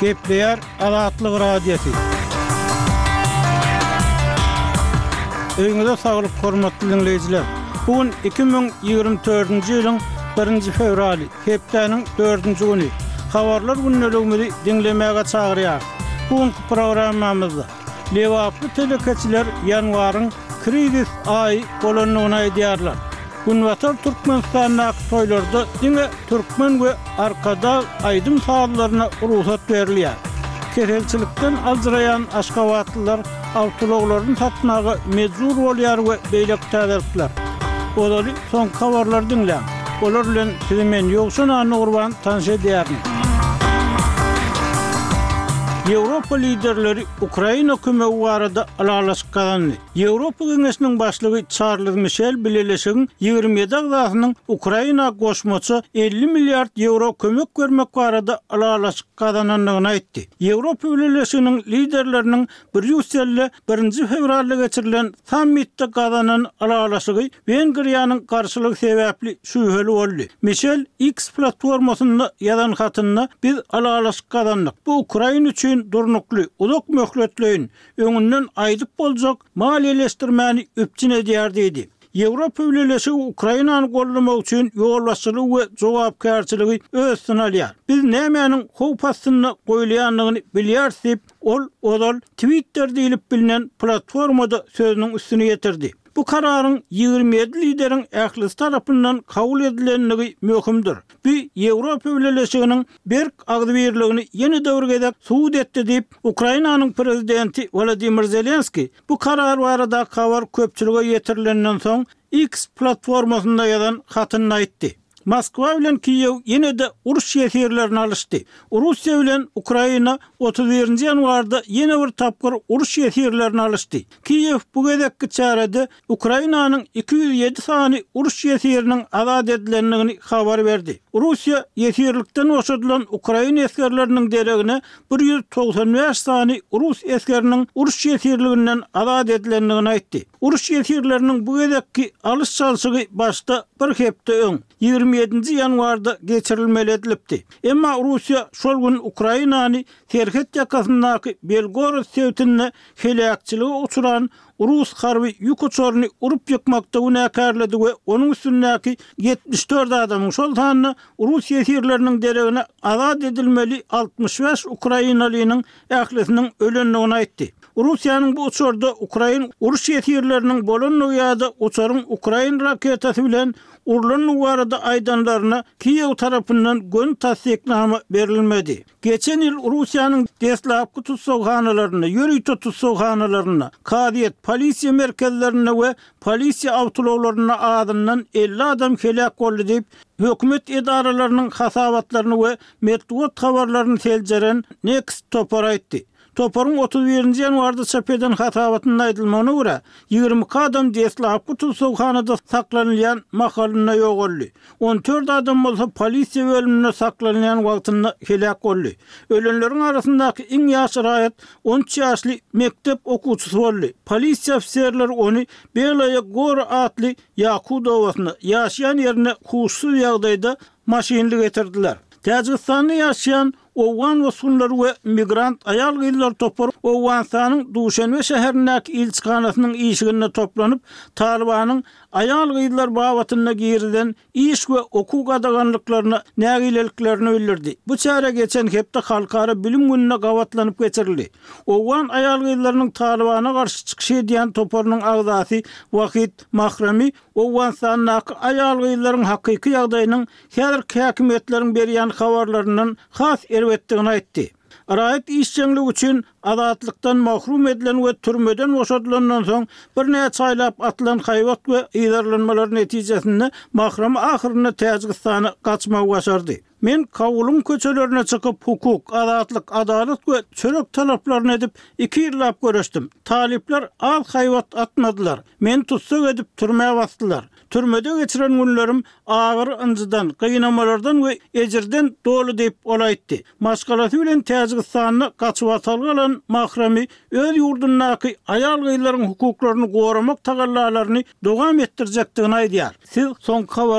Gepleýär Azatlyk Radiosy. Öýüňize saglyk, hormatly diňleýjiler! Bu gün iki müň ýigrimi dördünji ýylyň birinji fewraly, hepdäniň dördünji güni. Habarlar gündeligimizi diňlemäge çagyrýarys. Bu günki programmamyzda Lebaply telekeçiler ýanwaryň krizis aýy bolandygyny aýdýarlar. Günbatar Türkmenistandaky toýlarda diňe türkmen we arkadag aýdym-sazlaryna rugsat berilýär. Keselçilikden aljyraýan aşgabatlylar awtoulaglaryny satmaga mejbur bolýar we beýleki täzelikler. Ozaly Soňky habarlary diňläň. Olar bilen sizi men Ýowşan Annagurban tanyş edýärin. Ýewropa liderleri Ukraina kömegi barada ylalaşyk gazandy. Ýewropa Geňeşiniň başlygy Çarlz Mişel bileleşigiň ýigrimi ýedi agzasynyň Ukraina goşmaça elli milliard ýewro kömek bermek barada ylalaşyk gazanandygyny aýtdy. Ýewropa Bileleşiginiň liderleriniň Brýusselde birinji fewralda geçirilen sammitde gazanan ylalaşygy Wengriýanyň garşylygy sebäpli şübheli boldy. Mişel X platformasynda ýazan hatynda Biz ylalaşyk gazandyk. Bu Ukraina üçin durnukly, uzak möhletleýin, öňünden aýdyp boljak maliýeleşdirmäni üpjün edýär diýdi. Ýewropa Bileleşigi Ukrainany goldamak üçin ýolbaşçylygy we jogapkärçiligi öz üstüne alýar. Biz nämäniň howp astynda goýulýandygyny bilýäris diýip, Ol ozal Twitter diýlip bilinen platformada sözüniň üstüni ýetirdi. Bu kararyň ýigrimi ýedi lideriň ählisi tarapyndan kabul edilendigi möhümdir. Bu Ýewropa Bileleşiginiň berk agzybirligini ýene-de bir gezek subut etdi diýip, Ukrainanyň prezidenti Wolodymyr Zelenski bu karar baradaky habar köpçülige ýetirilenden soň X platformasynda ýazan hatynda aýtdy. Moskwa bilen Kiýew ýene-de uruş ýesirlerini alyşdy. Russiýa bilen Ukraina otuz birinji ýanwarda ýene bir tapgyr uruş ýesirlerini alyşdy. Kiýew bu gezekki çärede Ukrainanyň iki ýüz ýedi sany uruş ýesiriniň azat edilendigini habar berdi. Russiýa ýesirlikden boşadylan ukrain esgerleriniň deregine bir ýüz togsan bäş sany rus esgeriniň uruş ýesirliginden azat edilendigini aýtdy. Uruş ýesirleriniň bu gezekki alyş-çalşygy başda bir hepde öň, ýigrimi ýedinji ýanwarda geçirilmeli edilipdi. Emma Russiýa şol gün Ukrainany serhet ýakasyndaky Belgorod sebitinde heläkçilige uçran rus harby ýük uçaryny urup ýykmakda günäkärledi we onuň üstündäki ýetmiş dört adamyň, şol sanda rus ýesirleriniň deregine azat edilmeli altmyş bäş ukrainalynyň ählisiniň ölendigini aýtdy. Russiýanyň bu uçarda ukrain uruş ýesirleriniň bolandygy ýa-da uçaryň ukrain raketasy bilen urlandygy barada aýdanlaryna Kiýew tarapyndan göni tassyknama berilmedi. Geçen ýyl Russiýanyň deslapky tussaghanalaryna, ýörite tussaghanalarynda, kazyýet, polisiýa merkezlerinde we polisiýa awtoulaglarynda azyndan elli adam heläk boldy diýip, hökümet edaralarynyň hasabatlaryny we metbugat habarlaryny seljeren Next topary aýtdy. Toparyň otuz birinji ýanwarda çap eden hasabatynda aýdylmagyna görä, ýigrimi iki adam deslapky tussaghanada saklanylýan mahalynda ýogaldy. On dört adam bolsa polisiýa bölüminde saklanylýan wagtynda heläk boldy. Ölenleriň arasyndaky iň ýaş raýat on üç ýaşly mekdep okuwçysy boldy. Polisiýa ofiserleri ony Belaýa Gora atly Ýakut obasynda, ýaşaýan ýerine huşsuz ýagdaýda maşynly getirdiler. Täjigistanda ýaşaýan Owgan bosgunlary we migrant aýal-gyzlar topary Owganystanyň Duşenbe şäherindäki ilçihanasynyň işiginde toplanyp, Talybanyň aýal-gyzlar babatynda girizen iş we okuw gadaganlyklaryna nägileliklerini bildirdi. Bu çäre geçen hepde Halkara bilim gününe gabatlanyp geçirildi. Owgan aýal-gyzlarynyň Talybana garşy çykyş edýän toparynyň agzasy Wahid Mahrami Owganystandaky aýal-gyzlaryň hakyky ýagdaýynyň häzirki häkimiýetleriň berýän habarlaryndan has erbetdigini aýtdy. Raýat işjeňligi üçin azatlykdan mahrum edilen we türmeden boşadylandan soň birnäçe aýlap atylan haýbat we yzarlanmalar netijesinde Mahram ahyrynda Täjigistana gaçmagy başardy. Men Kabulyň köçelerine çykyp, hukuk, azatlyk, adalat we çörek talaplaryny edip, iki ýyllap göreşdim. Talyplar az haýbat atmadylar. Meni tussag edip, türmä basdylar. Türmede geçiren günlerim agyr, ynjydan, gynamalardan we ejirden doly diýip, ol aýtdy. Maşgalasy bilen Täjigistanda gaçybatalga alan Mahrami öz ýurdundaky aýal-gyzlaryň hukuklaryny goramak tagallalaryny dowam etdirjekdigini aýdýar. Siz soňky habarlary